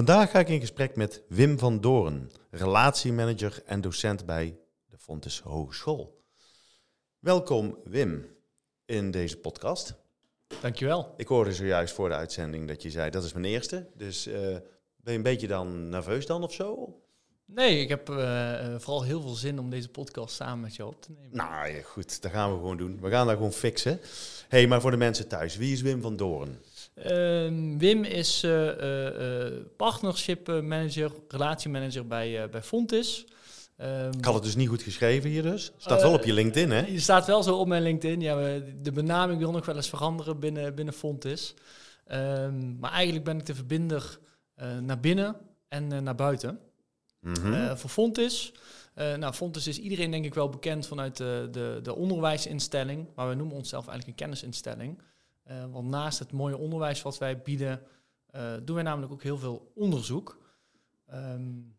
Vandaag ga ik in gesprek met Wim van Doorn, relatiemanager en docent bij de Fontes Hogeschool. Welkom Wim in deze podcast. Dankjewel. Ik hoorde zojuist voor de uitzending dat je zei dat is mijn eerste. Dus uh, ben je een beetje dan nerveus dan of zo? Nee, ik heb uh, vooral heel veel zin om deze podcast samen met jou op te nemen. Nou ja, goed, dat gaan we gewoon doen. We gaan dat gewoon fixen. hey, maar voor de mensen thuis, wie is Wim van Doorn? Uh, Wim is uh, partnership manager, relatiemanager bij, bij Fontis. Um, ik had het dus niet goed geschreven hier dus. Staat wel op je LinkedIn, hè? Je staat wel zo op mijn LinkedIn. Ja, de benaming wil nog wel eens veranderen binnen, binnen Fontis. Um, maar eigenlijk ben ik de verbinder naar binnen en naar buiten. Mm -hmm. voor Fontis. nou, Fontis is iedereen denk ik wel bekend vanuit de, de, de onderwijsinstelling. Maar we noemen onszelf eigenlijk een kennisinstelling. Uh, want naast het mooie onderwijs wat wij bieden, uh, doen wij namelijk ook heel veel onderzoek. Um,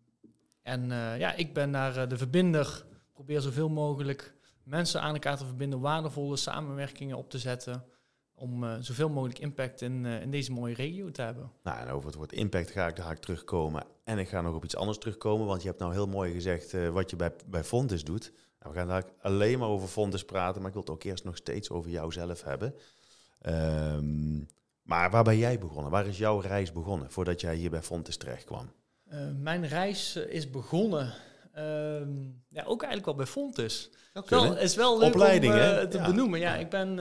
en uh, ja, ik ben daar de verbinder, probeer zoveel mogelijk mensen aan elkaar te verbinden, waardevolle samenwerkingen op te zetten, om zoveel mogelijk impact in, in deze mooie regio te hebben. Nou, en over het woord impact ga ik daar terugkomen. En ik ga nog op iets anders terugkomen, want je hebt nou heel mooi gezegd wat je bij, bij Fontis doet. Nou, we gaan daar alleen maar over Fontis praten, maar ik wil het ook eerst nog steeds over jou zelf hebben. Um, maar waar ben jij begonnen? Waar is jouw reis begonnen voordat jij hier bij Fontes terecht kwam? Uh, mijn reis uh, is begonnen, uh, ja, ook eigenlijk wel bij Fontes. Het is wel leuk Opleiding, om uh, te ja. benoemen. Ja, ik ben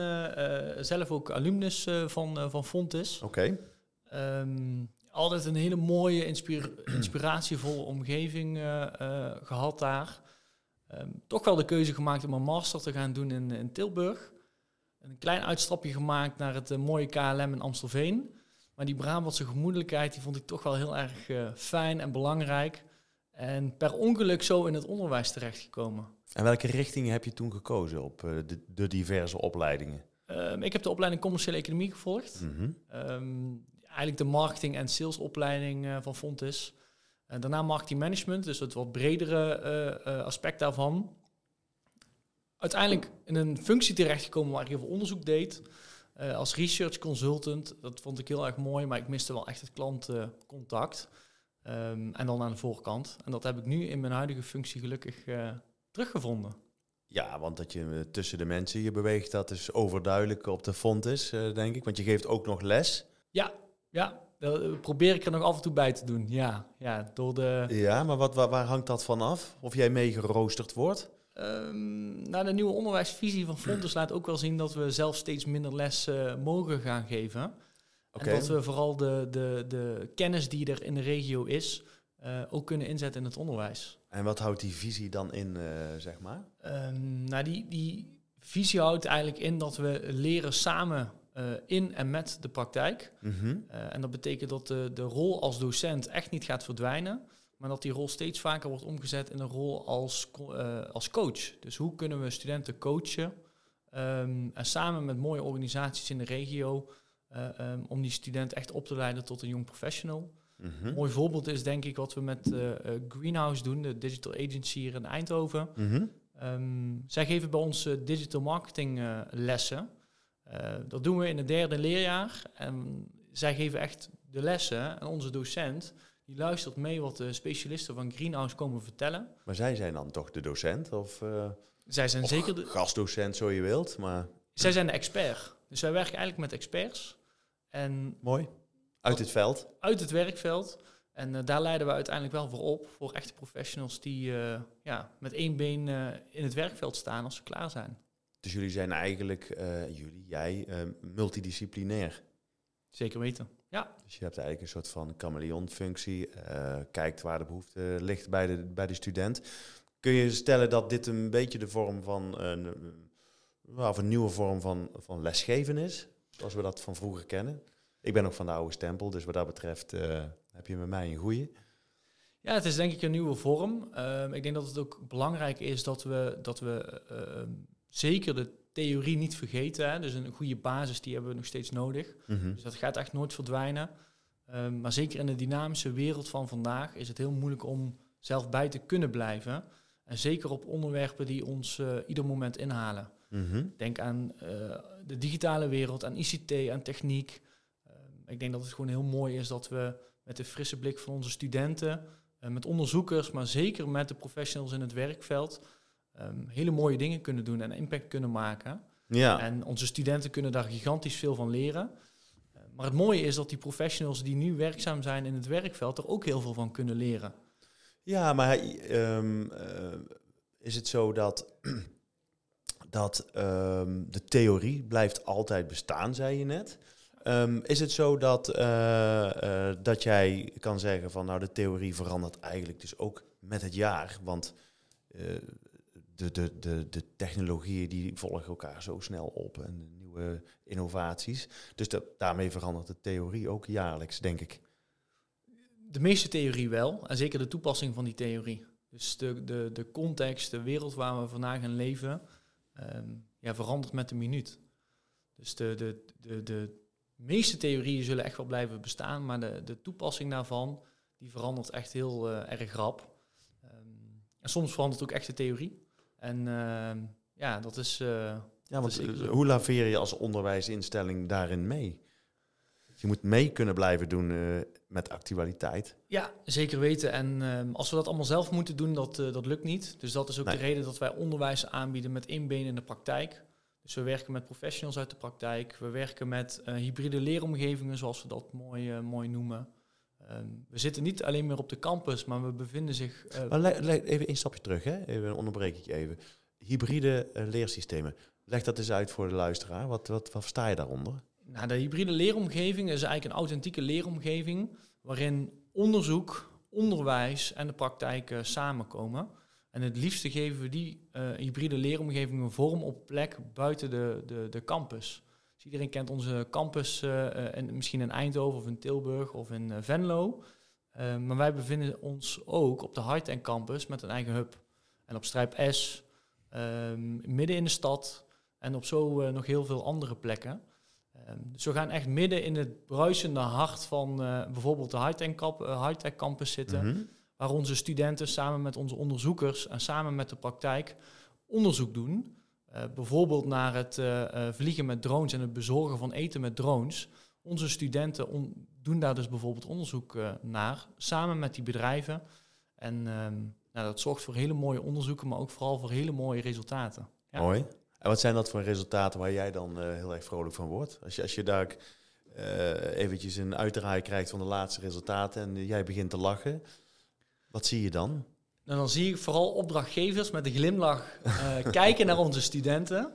zelf ook alumnus van, van Fontes. Oké. Okay. Um, altijd een hele mooie, inspira inspiratievolle omgeving gehad daar. Um, toch wel de keuze gemaakt om een master te gaan doen in, in Tilburg een klein uitstapje gemaakt naar het uh, mooie KLM in Amstelveen. Maar die Brabantse gemoedelijkheid die vond ik toch wel heel erg uh, fijn en belangrijk. En per ongeluk zo in het onderwijs terechtgekomen. En welke richtingen heb je toen gekozen op uh, de, de, diverse opleidingen? Um, ik heb de opleiding commerciële economie gevolgd. Mm -hmm. um, eigenlijk de marketing- en salesopleiding van Fontis. daarna marketing management, dus het wat bredere aspect daarvan uiteindelijk in een functie terechtgekomen waar ik heel veel onderzoek deed. Uh, als research consultant. Dat vond ik heel erg mooi, maar ik miste wel echt het klantcontact. Um, en dan aan de voorkant. En dat heb ik nu in mijn huidige functie gelukkig uh, teruggevonden. Ja, want dat je tussen de mensen je beweegt, dat is overduidelijk op de font is, uh, denk ik. Want je geeft ook nog les. Ja, ja. Dat probeer ik er nog af en toe bij te doen. Ja, ja door de... Ja, maar wat, waar, waar hangt dat van af? Of jij mee geroosterd wordt? Um, nou, de nieuwe onderwijsvisie van Fontes laat ook wel zien dat we zelf steeds minder les uh, mogen gaan geven. Okay. En dat we vooral de, de, de kennis die er in de regio is, uh, ook kunnen inzetten in het onderwijs. En wat houdt die visie dan in, uh, zeg maar? Um, nou, die, die visie houdt eigenlijk in dat we leren samen in en met de praktijk. Mm -hmm. en dat betekent dat de, de rol als docent echt niet gaat verdwijnen maar dat die rol steeds vaker wordt omgezet in een rol als, uh, als coach. Dus hoe kunnen we studenten coachen um, en samen met mooie organisaties in de regio uh, um, om die student echt op te leiden tot een jong professional. Mm -hmm. Een mooi voorbeeld is denk ik wat we met uh, Greenhouse doen, de digital agency hier in Eindhoven. Mm -hmm. um, zij geven bij ons digital marketing lessen. dat doen we in het derde leerjaar. En zij geven echt de lessen en onze docent die luistert mee wat de specialisten van Greenhouse komen vertellen. Maar zij zijn dan toch de docent? Of, uh, zij zijn of zeker de gastdocent, zo je wilt. Maar... Zij zijn de expert. Dus wij werken eigenlijk met experts. En Mooi. Uit het veld? Uit het werkveld. En uh, daar leiden we uiteindelijk wel voor op. Voor echte professionals die uh, ja, met één been in het werkveld staan als ze klaar zijn. Dus jullie zijn eigenlijk, jullie, jij, multidisciplinair? Zeker weten. Ja. Dus je hebt eigenlijk een soort van chameleon-functie. Uh, kijkt waar de behoefte ligt bij de, bij de student. Kun je stellen dat dit een beetje de vorm van een, of een nieuwe vorm van, van lesgeven is, zoals we dat van vroeger kennen? Ik ben ook van de oude stempel, dus wat dat betreft uh, heb je met mij een goeie. Ja, het is denk ik een nieuwe vorm. Uh, ik denk dat het ook belangrijk is dat we, dat we uh, zeker de theorie niet vergeten. Hè. Dus een goede basis, die hebben we nog steeds nodig. Mhm. Dus dat gaat echt nooit verdwijnen. Um, maar zeker in de dynamische wereld van vandaag is het heel moeilijk om zelf bij te kunnen blijven. En zeker op onderwerpen die ons uh, ieder moment inhalen. Mhm. Denk aan uh, de digitale wereld, aan ICT, aan techniek. Uh, ik denk dat het gewoon heel mooi is dat we met de frisse blik van onze studenten, uh, met onderzoekers, maar zeker met de professionals in het werkveld, um, hele mooie dingen kunnen doen en impact kunnen maken. Ja. En onze studenten kunnen daar gigantisch veel van leren. Maar het mooie is dat die professionals die nu werkzaam zijn in het werkveld er ook heel veel van kunnen leren. Ja, maar um, uh, is het zo dat, dat um, de theorie blijft altijd bestaan, zei je net? Um, is het zo dat, uh, uh, dat jij kan zeggen van nou de theorie verandert eigenlijk dus ook met het jaar? Want de, de, de, de technologieën die volgen elkaar zo snel op en nieuwe innovaties. Dus daarmee verandert de theorie ook jaarlijks, denk ik. De meeste theorie wel, en zeker de toepassing van die theorie. Dus de, de, de context, de wereld waar we vandaag in leven, um, ja, verandert met de minuut. Dus de, de, de, de meeste theorieën zullen echt wel blijven bestaan, maar de, de toepassing daarvan, die verandert echt heel uh, erg rap. Um, en soms verandert ook echt de theorie. En uh, ja, dat is. Uh, ja, want hoe laveer je als onderwijsinstelling daarin mee? Je moet mee kunnen blijven doen uh, met actualiteit. Ja, zeker weten. En uh, als we dat allemaal zelf moeten doen, dat, uh, dat lukt niet. Dus dat is ook nee. de reden dat wij onderwijs aanbieden met inbenen in de praktijk. Dus we werken met professionals uit de praktijk. We werken met hybride leeromgevingen, zoals we dat mooi, mooi noemen. Um, we zitten niet alleen meer op de campus, maar we bevinden zich... maar even een stapje terug, hè? even onderbreek ik je even. Hybride leersystemen. Leg dat eens uit voor de luisteraar. Wat, wat, wat versta je daaronder? Nou, de hybride leeromgeving is eigenlijk een authentieke leeromgeving waarin onderzoek, onderwijs en de praktijk uh, samenkomen. En het liefste geven we die uh, hybride leeromgeving een vorm op plek buiten de, de, de campus. Dus iedereen kent onze campus, uh, in, misschien in Eindhoven of in Tilburg of in Venlo. maar wij bevinden ons ook op de Hightech campus met een eigen hub. En op Strijp S, midden in de stad en op zo nog heel veel andere plekken. Um, dus we gaan echt midden in het bruisende hart van uh, bijvoorbeeld de high-tech, uh, high campus zitten. Mm -hmm. Waar onze studenten samen met onze onderzoekers en samen met de praktijk onderzoek doen. Uh, bijvoorbeeld naar het vliegen met drones en het bezorgen van eten met drones. Onze studenten doen daar dus bijvoorbeeld onderzoek naar, samen met die bedrijven. En um, nou, dat zorgt voor hele mooie onderzoeken, maar ook vooral voor hele mooie resultaten. Ja. Mooi. En wat zijn dat voor resultaten waar jij dan heel erg vrolijk van wordt? Als je, als je daar eventjes een uitdraai krijgt van de laatste resultaten en jij begint te lachen, wat zie je dan? Nou, dan zie ik vooral opdrachtgevers met een glimlach uh, kijken naar onze studenten.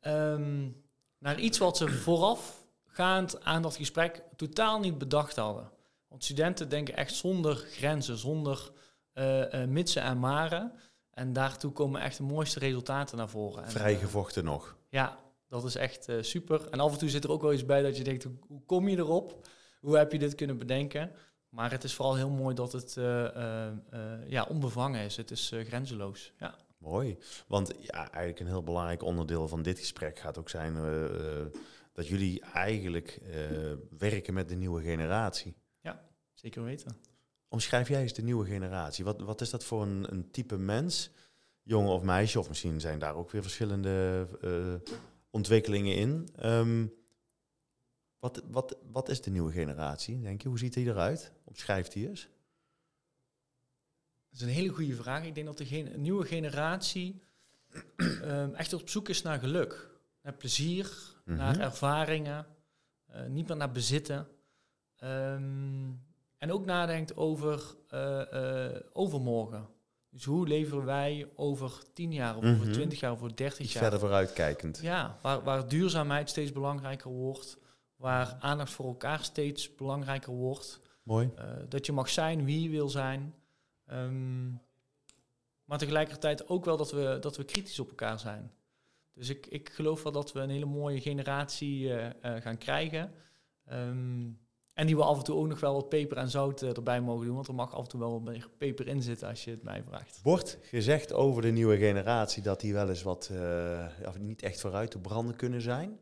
Um, naar iets wat ze voorafgaand aan dat gesprek totaal niet bedacht hadden. Want studenten denken echt zonder grenzen, zonder mitsen en maren. En daartoe komen echt de mooiste resultaten naar voren. Vrijgevochten nog. Ja, dat is echt super. En af en toe zit er ook wel eens bij dat je denkt, hoe, kom je erop? Hoe heb je dit kunnen bedenken? Maar het is vooral heel mooi dat het uh, uh, ja, onbevangen is. Het is grenzeloos. Ja. Mooi. Want ja, eigenlijk een heel belangrijk onderdeel van dit gesprek gaat ook zijn dat jullie eigenlijk werken met de nieuwe generatie. Ja, zeker weten. Omschrijf jij eens de nieuwe generatie. Wat, wat is dat voor een, een type mens, jongen of meisje? Of misschien zijn daar ook weer verschillende uh, ontwikkelingen in. Um, wat, wat, wat is de nieuwe generatie, denk je? Hoe ziet die eruit? Omschrijf die eens. Dat is een hele goede vraag. Ik denk dat de gen nieuwe generatie um, echt op zoek is naar geluk. Naar plezier, mm -hmm. naar ervaringen. Uh, niet meer naar bezitten. Um, en ook nadenkt over uh, uh, overmorgen. Dus hoe leveren wij over 10 jaar, of mm -hmm. over 20 jaar, of over 30 Iets jaar? verder vooruitkijkend. Ja, waar, waar duurzaamheid steeds belangrijker wordt. Waar aandacht voor elkaar steeds belangrijker wordt. Mooi. Uh, dat je mag zijn wie je wil zijn. Um, maar tegelijkertijd ook wel dat we, dat we kritisch op elkaar zijn. Dus ik, ik geloof wel dat we een hele mooie generatie gaan krijgen. Ehm, en die we af en toe ook nog wel wat peper en zout eh, erbij mogen doen. Want er mag af en toe wel wat meer peper in zitten als je het mij vraagt. Wordt gezegd over de nieuwe generatie dat die wel eens wat uh, niet echt vooruit te branden kunnen zijn?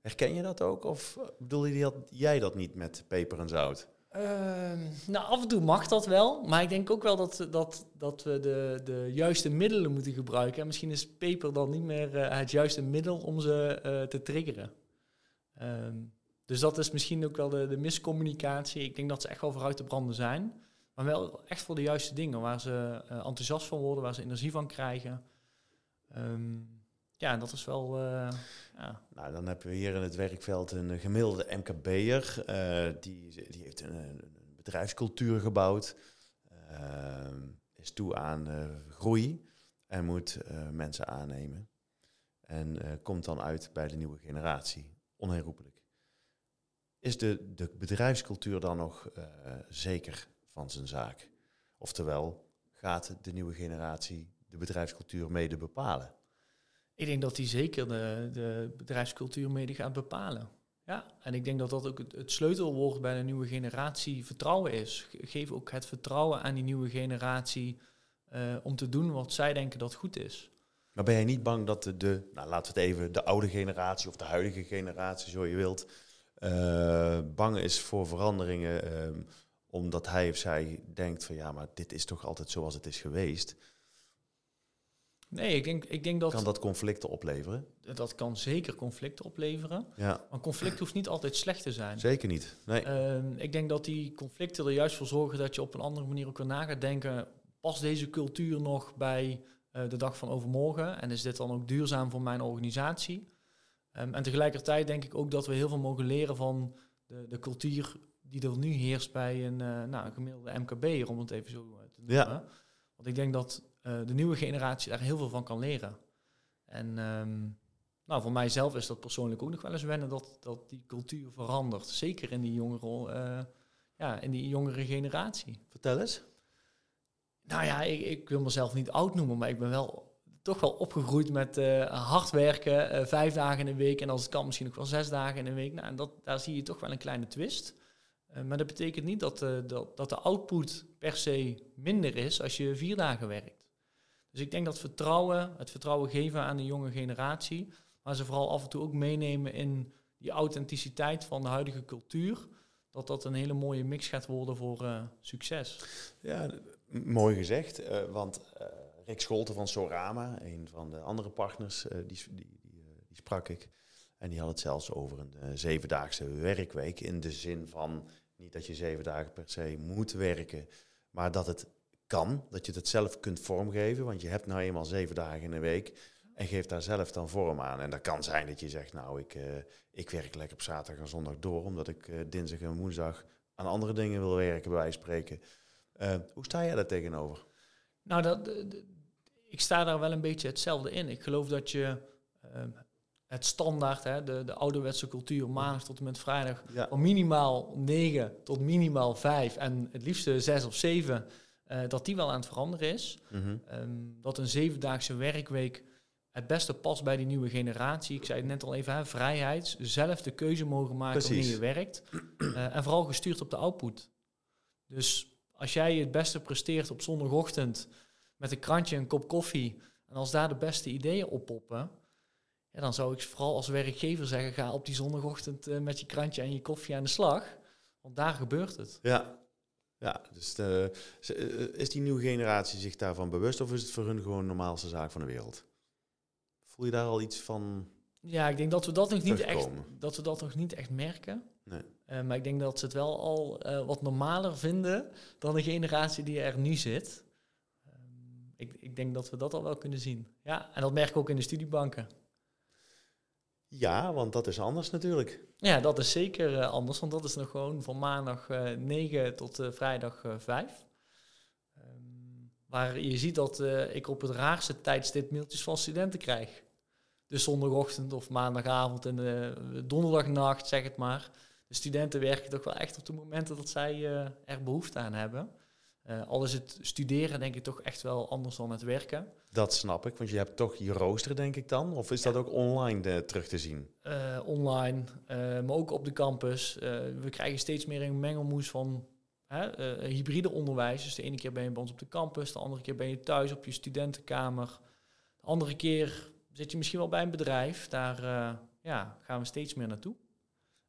Herken je dat ook? Of bedoel je jij dat niet met peper en zout? Ehm, nou, af en toe mag dat wel. Maar ik denk ook wel dat, dat, dat we de, de juiste middelen moeten gebruiken. En misschien is peper dan niet meer uh, het juiste middel om ze uh, te triggeren. Um, dus dat is misschien ook wel de, de miscommunicatie. Ik denk dat ze echt wel vooruit te branden zijn. Maar wel echt voor de juiste dingen. Waar ze uh, enthousiast van worden, waar ze energie van krijgen. Um, ja, dat is wel. Uh, ja. Nou, dan hebben we hier in het werkveld een gemiddelde MKB'er. Uh, die, die heeft een, een bedrijfscultuur gebouwd. Uh, is toe aan groei en moet mensen aannemen. En komt dan uit bij de nieuwe generatie. Onherroepelijk. Is de, de bedrijfscultuur dan nog zeker van zijn zaak? Oftewel, gaat de nieuwe generatie de bedrijfscultuur mede bepalen? Ik denk dat die zeker de, de bedrijfscultuur mede gaat bepalen. Ja, en ik denk dat dat ook het, sleutelwoord bij de nieuwe generatie vertrouwen is. Geef ook het vertrouwen aan die nieuwe generatie uh, om te doen wat zij denken dat goed is. Maar ben jij niet bang dat de, nou laten we het even, de oude generatie of de huidige generatie, zo je wilt, uh, bang is voor veranderingen, uh, omdat hij of zij denkt van ja, maar dit is toch altijd zoals het is geweest. Nee, ik denk, ik denk dat... Kan dat conflicten opleveren? Dat kan zeker conflicten opleveren. Ja. Maar conflict hoeft niet altijd slecht te zijn. Zeker niet, nee. Uh, ik denk dat die conflicten er juist voor zorgen dat je op een andere manier ook weer na gaat denken... past deze cultuur nog bij uh, de dag van overmorgen? En is dit dan ook duurzaam voor mijn organisatie? Um, en tegelijkertijd denk ik ook dat we heel veel mogen leren van de, de cultuur die er nu heerst bij een, uh, nou, een gemiddelde MKB, om het even zo te noemen. Ja. Want ik denk dat uh, de nieuwe generatie daar heel veel van kan leren. En um, nou, voor mijzelf is dat persoonlijk ook nog wel eens wennen dat, dat die cultuur verandert. Zeker in die jongere, uh, ja, in die jongere generatie. Vertel eens. Nou ja, ik, ik, wil mezelf niet oud noemen, maar ik ben wel toch wel opgegroeid met uh, hard werken, vijf dagen in de week en als het kan misschien ook wel zes dagen in de week. Nou, en dat, daar zie je toch wel een kleine twist. maar dat betekent niet dat, dat, dat de output per se minder is als je vier dagen werkt. Dus ik denk dat vertrouwen, het vertrouwen geven aan de jonge generatie, maar ze vooral af en toe ook meenemen in die authenticiteit van de huidige cultuur, dat dat een hele mooie mix gaat worden voor uh, succes. Ja, mooi gezegd, uh, want uh, Rick Scholten van Sorama, een van de andere partners, die, die, die, sprak ik. En die had het zelfs over een zevendaagse werkweek in de zin van niet dat je zeven dagen per se moet werken, maar dat het kan, dat je het zelf kunt vormgeven, want je hebt nou eenmaal zeven dagen in een week en geeft daar zelf dan vorm aan. En dat kan zijn dat je zegt, nou, ik, uh, ik werk lekker op zaterdag en zondag door, omdat ik uh, dinsdag en woensdag aan andere dingen wil werken, bij wijze van spreken. Uh, hoe sta jij daar tegenover? Nou, dat, de, ik sta daar wel een beetje hetzelfde in. Ik geloof dat je ehm, het standaard, hè, de, de ouderwetse cultuur, maandag tot en met vrijdag, ja. van minimaal 9 tot minimaal 5 en het liefste 6 of 7 uh, dat die wel aan het veranderen is. Mm -hmm. um, dat een zevendaagse werkweek het beste past bij die nieuwe generatie. Ik zei het net al even, hè, vrijheid, zelf de keuze mogen maken wanneer je werkt. Uh, en vooral gestuurd op de output. Dus als jij het beste presteert op zondagochtend met een krantje en een kop koffie, en als daar de beste ideeën oppoppen, ja, dan zou ik vooral als werkgever zeggen, ga op die zondagochtend uh, met je krantje en je koffie aan de slag. Want daar gebeurt het. Ja, ja, dus de, is die nieuwe generatie zich daarvan bewust of is het voor hun gewoon de normaalste zaak van de wereld? Voel je daar al iets van? Ja, ik denk dat we dat nog niet echt, dat we dat nog niet echt merken. Nee. Uh, maar ik denk dat ze het wel al uh, wat normaler vinden dan de generatie die er nu zit. Uh, ik, ik denk dat we dat al wel kunnen zien. Ja, en dat merk ik ook in de studiebanken. Ja, want dat is anders natuurlijk. Ja, dat is zeker uh, anders, want dat is nog gewoon van maandag uh, 9 tot uh, vrijdag 5. Um, waar je ziet dat ik op het raarste tijdstip mailtjes van studenten krijg. Dus zondagochtend of maandagavond en donderdagnacht, zeg het maar. De studenten werken toch wel echt op de momenten dat zij er behoefte aan hebben. Uh, al is het studeren denk ik toch echt wel anders dan het werken. Dat snap ik, want je hebt toch je rooster denk ik dan? Of is dat ook online terug te zien? online, maar ook op de campus. we krijgen steeds meer een mengelmoes van hybride onderwijs. Dus de ene keer ben je bij ons op de campus, de andere keer ben je thuis op je studentenkamer. De andere keer zit je misschien wel bij een bedrijf. Daar ja, gaan we steeds meer naartoe.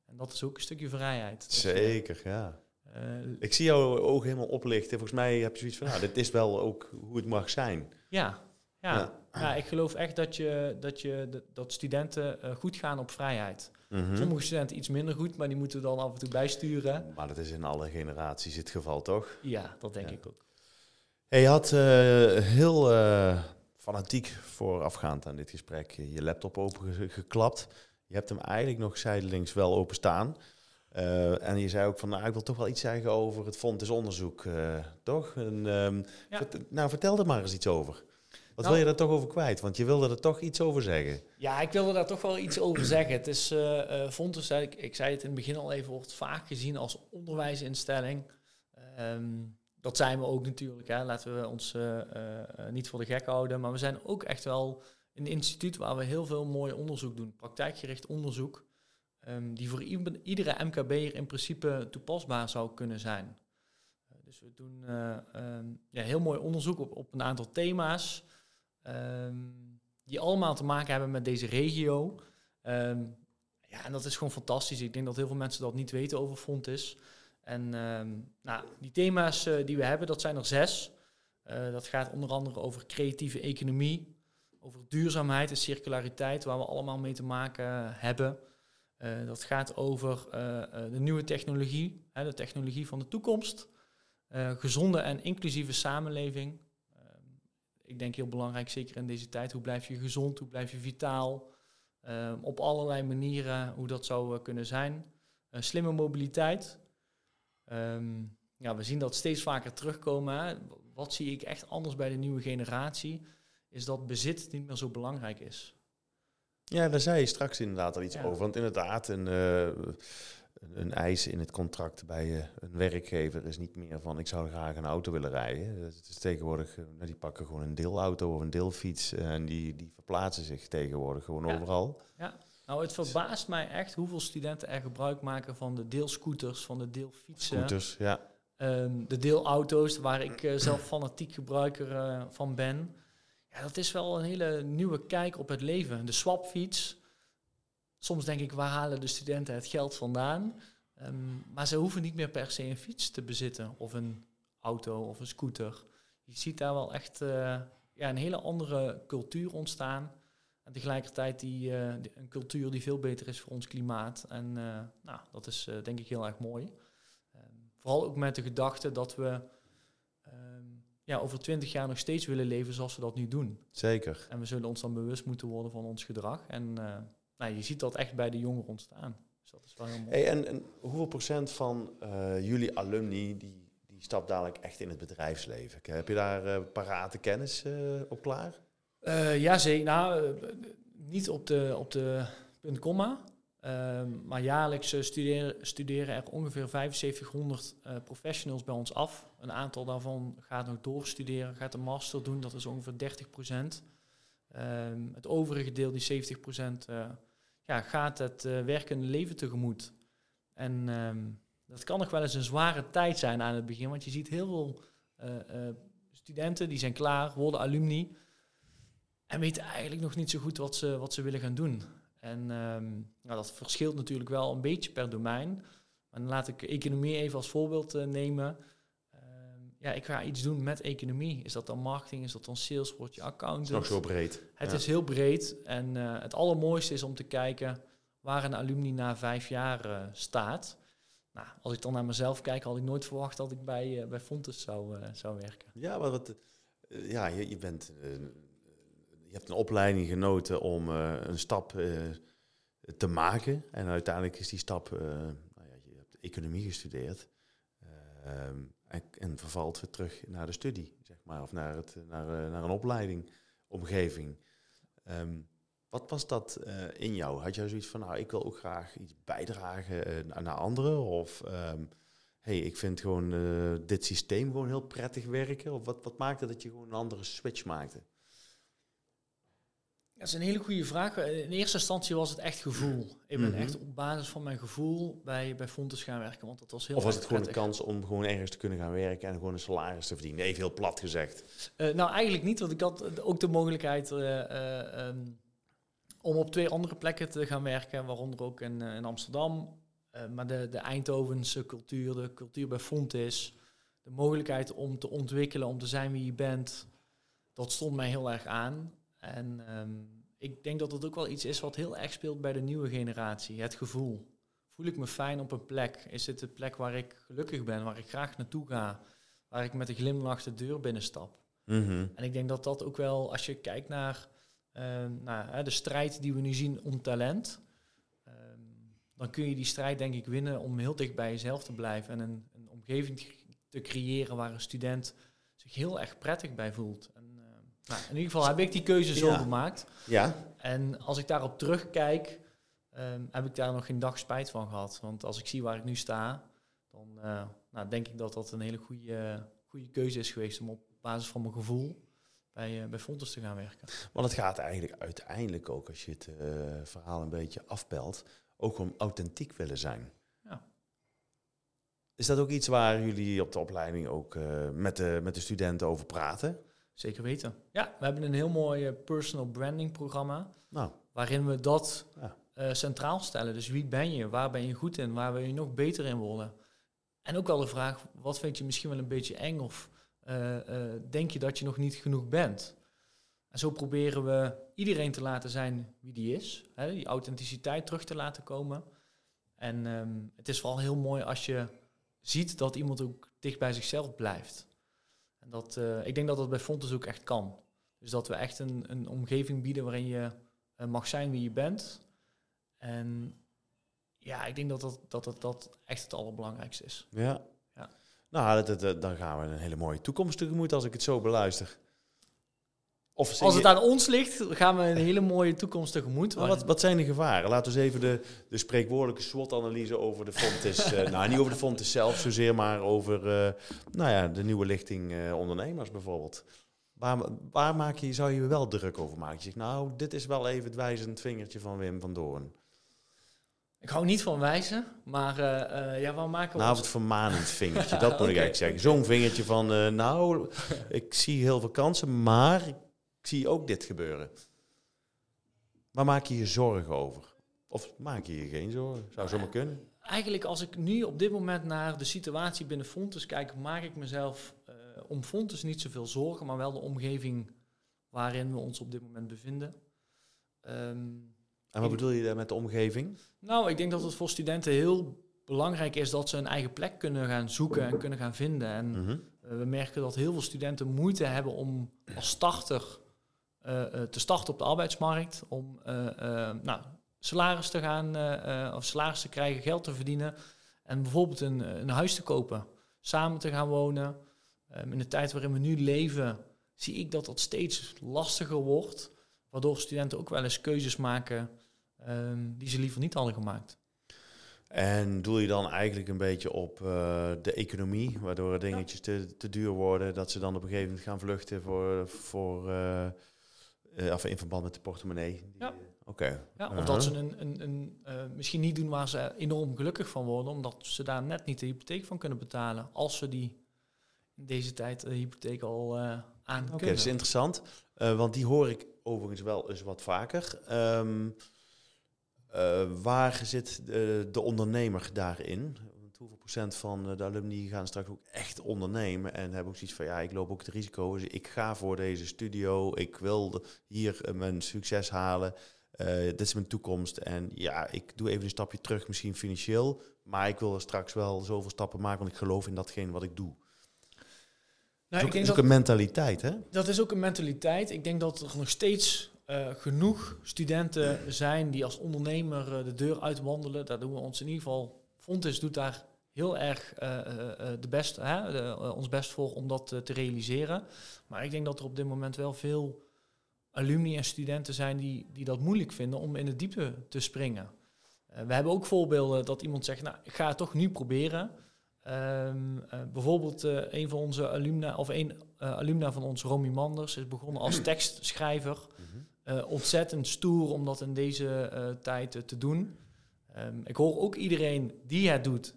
En dat is ook een stukje vrijheid. Zeker, ja. Uh, ik zie jouw ogen helemaal oplichten. Volgens mij heb je zoiets van, nou, dit is wel ook hoe het mag zijn. Ja, ja. ja. ik geloof echt dat, je, dat, je, dat studenten uh, goed gaan op vrijheid. Mhm. Sommige studenten iets minder goed, maar die moeten dan af en toe bijsturen. Maar dat is in alle generaties het geval, toch? Ja, dat denk ik ook. Hey, je had uh, heel fanatiek voorafgaand aan dit gesprek je laptop opengeklapt. Je hebt hem eigenlijk nog zijdelings wel openstaan. Uh, en je zei ook van, nou, ik wil toch wel iets zeggen over het Fontes onderzoek, uh, toch? En, um, nou, vertel er maar eens iets over. Wat wil je daar toch over kwijt? Want je wilde er toch iets over zeggen. Ja, ik wilde daar toch wel iets over zeggen. Het is, uh, Fontes, ik, ik zei het in het begin al even, wordt vaak gezien als onderwijsinstelling. Um, dat zijn we ook natuurlijk. Hè. Laten we ons niet voor de gek houden. Maar we zijn ook echt wel een instituut waar we heel veel mooi onderzoek doen. Praktijkgericht onderzoek. Um, die voor iedere MKB'er in principe toepasbaar zou kunnen zijn. Uh, dus we doen uh, um, ja, heel mooi onderzoek op, op een aantal thema's. Um, die allemaal te maken hebben met deze regio. ja, en dat is gewoon fantastisch. Ik denk dat heel veel mensen dat niet weten over Fontis. En nou, die thema's uh, die we hebben, dat zijn er zes. dat gaat onder andere over creatieve economie, over duurzaamheid en circulariteit, waar we allemaal mee te maken hebben. Uh, dat gaat over uh, de nieuwe technologie, hè, de technologie van de toekomst. Gezonde en inclusieve samenleving. ik denk heel belangrijk, zeker in deze tijd. Hoe blijf je gezond? Hoe blijf je vitaal? op allerlei manieren hoe dat zou kunnen zijn. slimme mobiliteit. Um, ja, we zien dat steeds vaker terugkomen. Wat zie ik echt anders bij de nieuwe generatie? is dat bezit niet meer zo belangrijk is. Ja, daar zei je straks inderdaad al iets over. Want inderdaad, een, uh, een eis in het contract bij uh, een werkgever is niet meer van ik zou graag een auto willen rijden. Het is tegenwoordig, uh, die pakken gewoon een deelauto of een deelfiets en die, die verplaatsen zich tegenwoordig gewoon overal. Ja. Nou, het verbaast mij echt hoeveel studenten er gebruik maken van de deelscooters, van de deelfietsen. Scooters, ja. Um, de deelauto's, waar ik zelf fanatiek gebruiker van ben. Ja, dat is wel een hele nieuwe kijk op het leven. De swapfiets. Soms denk ik, waar halen de studenten het geld vandaan? Um, maar ze hoeven niet meer per se een fiets te bezitten of een auto of een scooter. Je ziet daar wel echt uh, ja, een hele andere cultuur ontstaan. En tegelijkertijd die, uh, een cultuur die veel beter is voor ons klimaat. En uh, nou, dat is denk ik heel erg mooi. Um, vooral ook met de gedachte dat we ja, over twintig jaar nog steeds willen leven zoals we dat nu doen. Zeker. En we zullen ons dan bewust moeten worden van ons gedrag. En uh, nou, je ziet dat echt bij de jongeren ontstaan. Dus dat is wel heel mooi. Hey, en, en hoeveel procent van uh, jullie alumni die, die stapt dadelijk echt in het bedrijfsleven? Heb je daar uh, parate kennis op klaar? ja, zeker. Nou, niet op de, op de punt komma. Um, maar jaarlijks uh, studeren, studeren, er ongeveer 7500 uh, professionals bij ons af. Een aantal daarvan gaat nog doorstuderen, gaat een master doen, dat is ongeveer 30 procent. Um, het overige deel, die 70 procent, uh, ja, gaat het werkende leven tegemoet. En um, dat kan nog wel eens een zware tijd zijn aan het begin, want je ziet heel veel studenten die zijn klaar, worden alumni en weten eigenlijk nog niet zo goed wat ze, wat ze willen gaan doen. En um, nou, dat verschilt natuurlijk wel een beetje per domein. Maar dan laat ik economie even als voorbeeld uh, nemen. Um, ja, ik ga iets doen met economie. Is dat dan marketing? Is dat dan sales? Word je accountant? Het is nog zo breed. Het is heel breed. En uh, het allermooiste is om te kijken waar een alumni na vijf jaar uh, staat. Nou, als ik dan naar mezelf kijk, had ik nooit verwacht dat ik bij, bij Fontes zou, zou werken. Ja, maar wat, ja, je, je bent je hebt een opleiding genoten om uh, een stap uh, te maken. En uiteindelijk is die stap, uh, nou ja, je hebt economie gestudeerd. Ehm, en, en, vervalt weer terug naar de studie, zeg maar. Of naar, het, naar, naar een opleiding, omgeving. Um, wat was dat in jou? Had jij zoiets van, nou, ik wil ook graag iets bijdragen naar anderen? Of um, hey, ik vind gewoon dit systeem gewoon heel prettig werken? Of wat, wat maakte dat je gewoon een andere switch maakte? Dat is een hele goede vraag. In eerste instantie was het echt gevoel. Ik ben mhm. echt op basis van mijn gevoel bij, bij Fontes gaan werken. Want dat was heel of was het gewoon een kans om gewoon ergens te kunnen gaan werken en gewoon een salaris te verdienen? Even heel plat gezegd. Uh, nou, eigenlijk niet, want ik had ook de mogelijkheid uh, um, om op twee andere plekken te gaan werken, waaronder ook in, in Amsterdam. maar de, de Eindhovense cultuur, de cultuur bij Fontes, de mogelijkheid om te ontwikkelen, om te zijn wie je bent, dat stond mij heel erg aan. En ehm, ik denk dat het ook wel iets is wat heel erg speelt bij de nieuwe generatie. Het gevoel. Voel ik me fijn op een plek? Is het de plek waar ik gelukkig ben, waar ik graag naartoe ga, waar ik met een glimlach de deur binnenstap? Mm En ik denk dat dat ook wel, als je kijkt naar, ehm, naar de strijd die we nu zien om talent, ehm, dan kun je die strijd denk ik winnen om heel dicht bij jezelf te blijven en een, een omgeving te creëren waar een student zich heel erg prettig bij voelt. Nou, in ieder geval heb ik die keuze zo gemaakt. Ja. En als ik daarop terugkijk, um, heb ik daar nog geen dag spijt van gehad. Want als ik zie waar ik nu sta, dan uh, nou, denk ik dat dat een hele goede, goede keuze is geweest om op basis van mijn gevoel bij, uh, bij Fontes te gaan werken. Want het gaat eigenlijk uiteindelijk ook, als je het uh, verhaal een beetje afpelt, ook om authentiek willen zijn. Ja. Is dat ook iets waar jullie op de opleiding ook met, de, met de studenten over praten? Zeker weten. Ja, we hebben een heel mooi eh, personal branding programma. Nou. Waarin we dat ja. uh, centraal stellen. Dus wie ben je? Waar ben je goed in? Waar wil je nog beter in worden? En ook wel de vraag, wat vind je misschien wel een beetje eng? Of uh, denk je dat je nog niet genoeg bent? En zo proberen we iedereen te laten zijn wie die is. Hè, die authenticiteit terug te laten komen. En um, het is vooral heel mooi als je ziet dat iemand ook dicht bij zichzelf blijft. En dat, uh, ik denk dat dat bij Fontes ook echt kan. Dus dat we echt een, een omgeving bieden waarin je uh, mag zijn wie je bent. En ja, ik denk dat dat, dat, dat, dat echt het allerbelangrijkste is. Ja. ja. Nou, dat, dat, dan gaan we een hele mooie toekomst tegemoet als ik het zo beluister. Of Als het aan ons ligt, gaan we een hele mooie toekomst tegemoet. wat, wat zijn de gevaren? Laten we eens even de, de spreekwoordelijke SWOT-analyse over de Fontes... uh, nou, niet over de Fontes zelf zozeer, maar over uh, nou ja, de nieuwe lichting uh, ondernemers bijvoorbeeld. Waar, waar maak je, zou je wel druk over maken? Je zegt, nou, dit is wel even het wijzend vingertje van Wim van Doorn. Ik hou niet van wijzen, maar uh, ja, waar maken we... Nou, het vermanend vingertje, dat moet ik eigenlijk zeggen. Zo'n vingertje van, nou, ik zie heel veel kansen, maar zie ook dit gebeuren. Waar maak je je zorgen over? Of maak je je geen zorgen? Zou zomaar kunnen. Eigenlijk als ik nu op dit moment naar de situatie binnen Fontes kijk, maak ik mezelf uh, om Fontes niet zoveel zorgen, maar wel de omgeving waarin we ons op dit moment bevinden. Um, en wat bedoel je daar met de omgeving? Nou, ik denk dat het voor studenten heel belangrijk is dat ze een eigen plek kunnen gaan zoeken en kunnen gaan vinden. En mhm. eh, we merken dat heel veel studenten moeite hebben om als starter eh, eh, te starten op de arbeidsmarkt, om eh, nou, salaris te gaan, of salaris te krijgen, geld te verdienen en bijvoorbeeld een, een huis te kopen, samen te gaan wonen. Ehm, in de tijd waarin we nu leven, zie ik dat dat steeds lastiger wordt, waardoor studenten ook wel eens keuzes maken ehm, die ze liever niet hadden gemaakt. En doel je dan eigenlijk een beetje op de economie, waardoor dingetjes te, te duur worden, dat ze dan op een gegeven moment gaan vluchten voor, voor uh, of in verband met de portemonnee. ja. Eh, oké. Ja, of dat ze een, een, een uh, misschien niet doen waar ze enorm gelukkig van worden, omdat ze daar net niet de hypotheek van kunnen betalen. Als ze die in deze tijd de hypotheek al uh, aan Oké, dat is interessant. want die hoor ik overigens wel eens wat vaker. Um, waar zit de, de ondernemer daarin? Hoeveel procent van eh, de alumni gaan straks ook echt ondernemen en hebben ook zoiets van ja, ik loop ook het risico. Dus ik ga voor deze studio, ik wil hier eh, mijn succes halen. Uh, dit is mijn toekomst. En ja, ik doe even een stapje terug, misschien financieel. Maar ik wil er straks wel zoveel stappen maken, want ik geloof in datgene wat ik doe. Nou, dat is ook, een mentaliteit, hè? Dat is ook een mentaliteit. Ik denk dat er nog steeds uh, genoeg studenten zijn die als ondernemer de deur uitwandelen. Daar doen we ons in ieder geval. Fontes doet daar heel erg uh, de best, hè, ons best voor om dat te realiseren. Maar ik denk dat er op dit moment wel veel alumni en studenten zijn die, die dat moeilijk vinden om in de diepte te springen. we hebben ook voorbeelden dat iemand zegt, nou, ik ga het toch nu proberen. Ehm, bijvoorbeeld een van onze alumna, of een alumna van ons, Romy Manders, is begonnen als tekstschrijver. Mhm. ontzettend stoer om dat in deze tijd te doen. Ehm, ik hoor ook iedereen die het doet,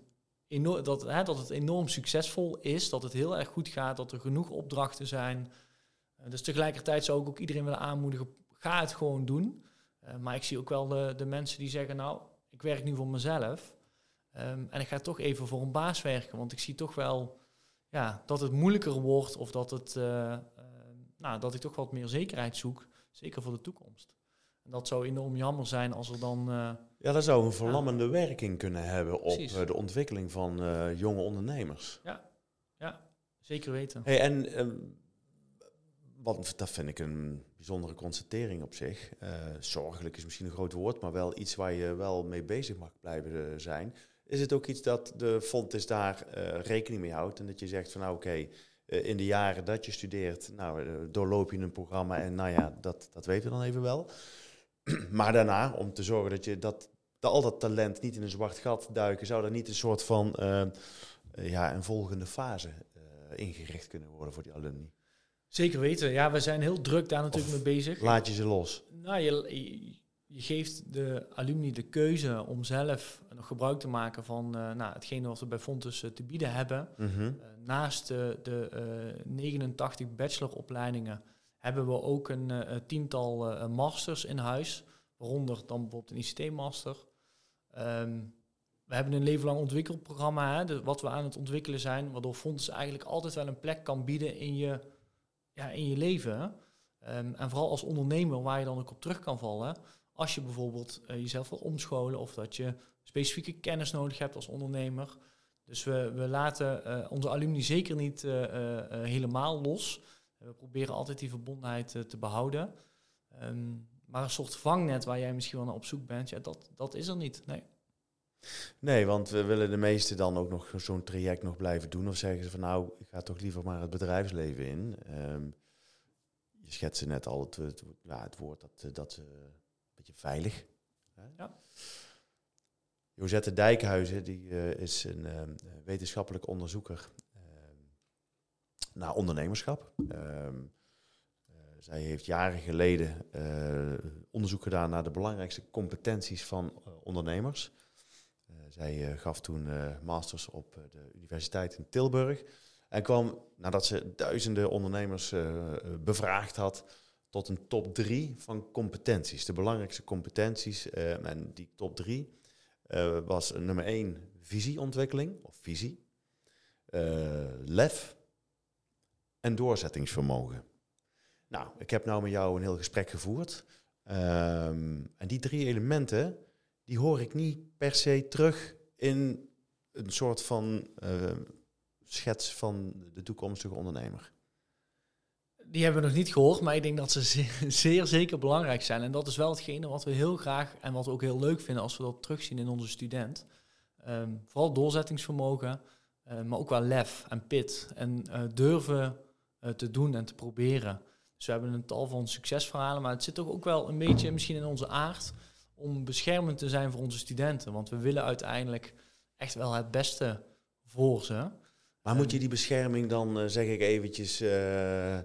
dat, hè, dat het enorm succesvol is, dat het heel erg goed gaat, dat er genoeg opdrachten zijn. Uh, dus tegelijkertijd zou ik ook iedereen willen aanmoedigen, ga het gewoon doen. Uh, maar ik zie ook wel de, de mensen die zeggen, nou, ik werk nu voor mezelf. Um, en ik ga toch even voor een baas werken, want ik zie toch wel ja, dat het moeilijker wordt of dat, het, uh, nou, dat ik toch wat meer zekerheid zoek, zeker voor de toekomst. Dat zou enorm jammer zijn als er dan ja, dat zou een verlammende werking kunnen hebben op uh, de ontwikkeling van uh, jonge ondernemers. Ja, ja zeker weten. Hey, en uh, wat, dat vind ik een bijzondere constatering op zich. Uh, zorgelijk is misschien een groot woord, maar wel iets waar je wel mee bezig mag blijven zijn. Is het ook iets dat de fonds daar rekening mee houdt en dat je zegt van nou oké, in de jaren dat je studeert, nou doorloop je een programma en nou ja, dat, dat weten we dan even wel. maar daarna, om te zorgen dat je dat al dat talent niet in een zwart gat duiken, zou er niet een soort van uh, ja, een volgende fase uh, ingericht kunnen worden voor die alumni? Zeker weten. Ja, we zijn heel druk daar natuurlijk mee bezig. Laat je ze los? Nou, je, je, geeft de alumni de keuze om zelf nog gebruik te maken van uh, nou, hetgene wat we bij Fontes te bieden hebben. Mhm. naast de, de 89 bacheloropleidingen hebben we ook een tiental masters in huis. Waaronder dan bijvoorbeeld een ICT-master. Ehm, we hebben een leven lang ontwikkelprogramma, hè, wat we aan het ontwikkelen zijn, waardoor Fonds eigenlijk altijd wel een plek kan bieden in je, ja, in je leven. Um, en vooral als ondernemer waar je dan ook op terug kan vallen. Als je bijvoorbeeld uh, jezelf wil omscholen of dat je specifieke kennis nodig hebt als ondernemer. Dus we, we laten uh, onze alumni zeker niet uh, helemaal los. We proberen altijd die verbondenheid te behouden. Um, maar een soort vangnet waar jij misschien wel naar op zoek bent, ja, dat, dat is er niet. Nee. Nee, want we willen de meesten dan ook nog zo'n traject nog blijven doen. Of zeggen ze van nou, ik ga toch liever maar het bedrijfsleven in. Um, je schetste net al het, het, ja, het woord dat, dat uh, een beetje veilig. Hè? Ja. Josette Dijkhuizen, die uh, is een uh, wetenschappelijk onderzoeker naar ondernemerschap. Um, zij heeft jaren geleden uh, onderzoek gedaan naar de belangrijkste competenties van uh, ondernemers. Uh, zij gaf toen masters op de Universiteit in Tilburg. En kwam, nadat ze duizenden ondernemers bevraagd had, tot een top drie van competenties. De belangrijkste competenties. en die top drie was nummer één visieontwikkeling of visie. lef en doorzettingsvermogen. Nou, ik heb nou met jou een heel gesprek gevoerd. Ehm, en die drie elementen, die hoor ik niet per se terug in een soort van uh, schets van de toekomstige ondernemer. Die hebben we nog niet gehoord, maar ik denk dat ze zeer, zeker belangrijk zijn. En dat is wel hetgene wat we heel graag en wat we ook heel leuk vinden als we dat terugzien in onze student. Um, vooral doorzettingsvermogen, uh, maar ook wel lef en pit. En uh, durven te doen en te proberen. Dus we hebben een tal van succesverhalen, maar het zit toch ook wel een beetje misschien in onze aard om beschermend te zijn voor onze studenten. Want we willen uiteindelijk echt wel het beste voor ze. Maar moet je die bescherming dan, uh, zeg ik eventjes, uh, uh,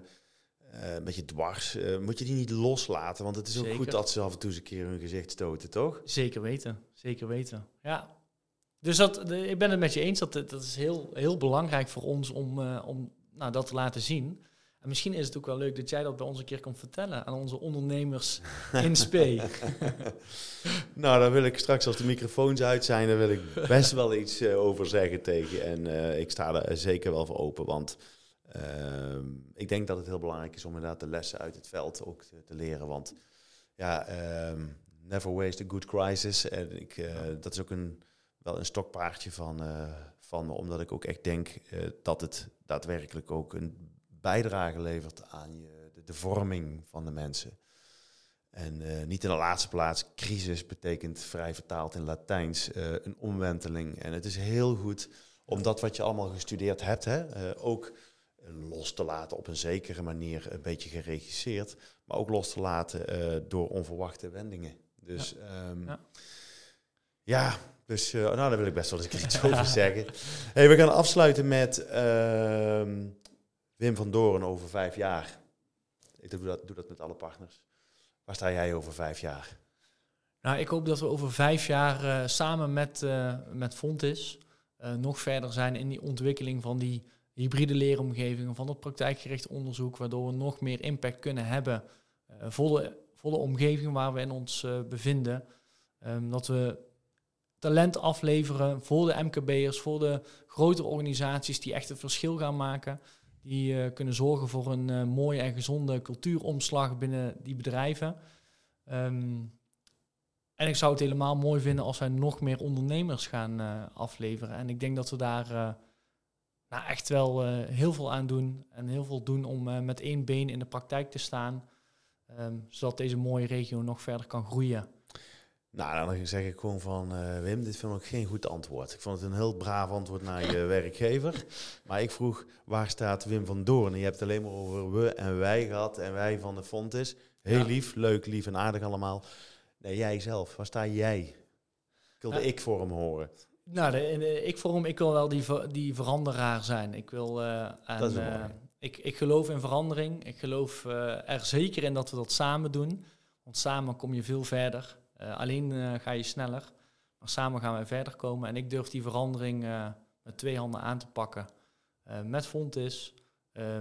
een beetje dwars, moet je die niet loslaten? Want het is ook goed dat ze af en toe eens een keer hun gezicht stoten, toch? Zeker weten, zeker weten, ja. Dus dat, ik ben het met je eens, dat, dat is heel, heel belangrijk voor ons om, om nou, dat te laten zien. En misschien is het ook wel leuk dat jij dat bij ons een keer komt vertellen aan onze ondernemers in spe. nou, daar wil ik straks als de microfoons uit zijn, daar wil ik best wel iets uh, over zeggen tegen. En uh, ik sta er zeker wel voor open, want uh, ik denk dat het heel belangrijk is om inderdaad de lessen uit het veld ook te, te leren. Want ja, ehm, never waste a good crisis. En ik, dat is ook een, wel een stokpaardje van, van me, omdat ik ook echt denk dat het daadwerkelijk ook een bijdrage levert aan je, de, de vorming van de mensen. En uh, niet in de laatste plaats, crisis betekent vrij vertaald in Latijns uh, een omwenteling. En het is heel goed om dat wat je allemaal gestudeerd hebt, hè, uh, ook los te laten op een zekere manier, een beetje geregisseerd, maar ook los te laten door onverwachte wendingen. Dus ja. Um, ja. Ja, dus nou, daar wil ik best wel eens iets over zeggen. Hey, we gaan afsluiten met ehm, Wim van Doren over vijf jaar. Ik doe dat, doe dat met alle partners. Waar sta jij over vijf jaar? Nou, ik hoop dat we over vijf jaar uh, samen met, uh, met Fontis nog verder zijn in die ontwikkeling van die hybride leeromgevingen, van het praktijkgericht onderzoek, waardoor we nog meer impact kunnen hebben voor de omgeving waar we in ons bevinden. Um, dat we talent afleveren voor de MKB'ers, voor de grote organisaties die echt het verschil gaan maken. Die uh, kunnen zorgen voor een uh, mooie en gezonde cultuuromslag binnen die bedrijven. Um, en ik zou het helemaal mooi vinden als wij nog meer ondernemers gaan uh, afleveren. En ik denk dat we daar nou echt wel heel veel aan doen. En heel veel doen om met één been in de praktijk te staan. Um, zodat deze mooie regio nog verder kan groeien. Nou, dan zeg ik gewoon van uh, Wim, dit vind ik geen goed antwoord. Ik vond het een heel braaf antwoord naar je werkgever. Maar ik vroeg, waar staat Wim van Doorn? Je hebt het alleen maar over we en wij gehad en wij van de Fontis. Heel lief, leuk, lief en aardig allemaal. Nee, jij zelf, waar sta jij? Ik wilde ik voor hem horen. Nou, de, de, ik voor hem, ik wil wel die, die veranderaar zijn. Ik wil uh, aan, uh, ik, ik geloof in verandering. Ik geloof er zeker in dat we dat samen doen. Want samen kom je veel verder. Uh, alleen uh, ga je sneller, maar samen gaan wij verder komen. En ik durf die verandering uh, met twee handen aan te pakken. met Fontis,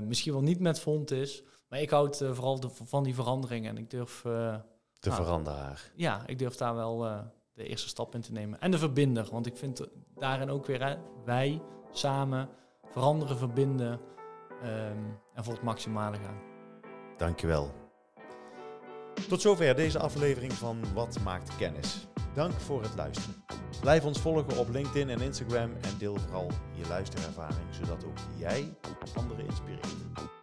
misschien wel niet met Fontis, maar ik houd vooral de, van die verandering. En ik durf... de nou, veranderaar. Ja, ik durf daar wel de eerste stap in te nemen. En de verbinder, want ik vind daarin ook weer hè, wij samen veranderen, verbinden um, en voor het maximale gaan. Dankjewel. Tot zover deze aflevering van Wat maakt kennis. Dank voor het luisteren. Blijf ons volgen op LinkedIn en Instagram en deel vooral je luisterervaring, zodat ook jij anderen inspireert.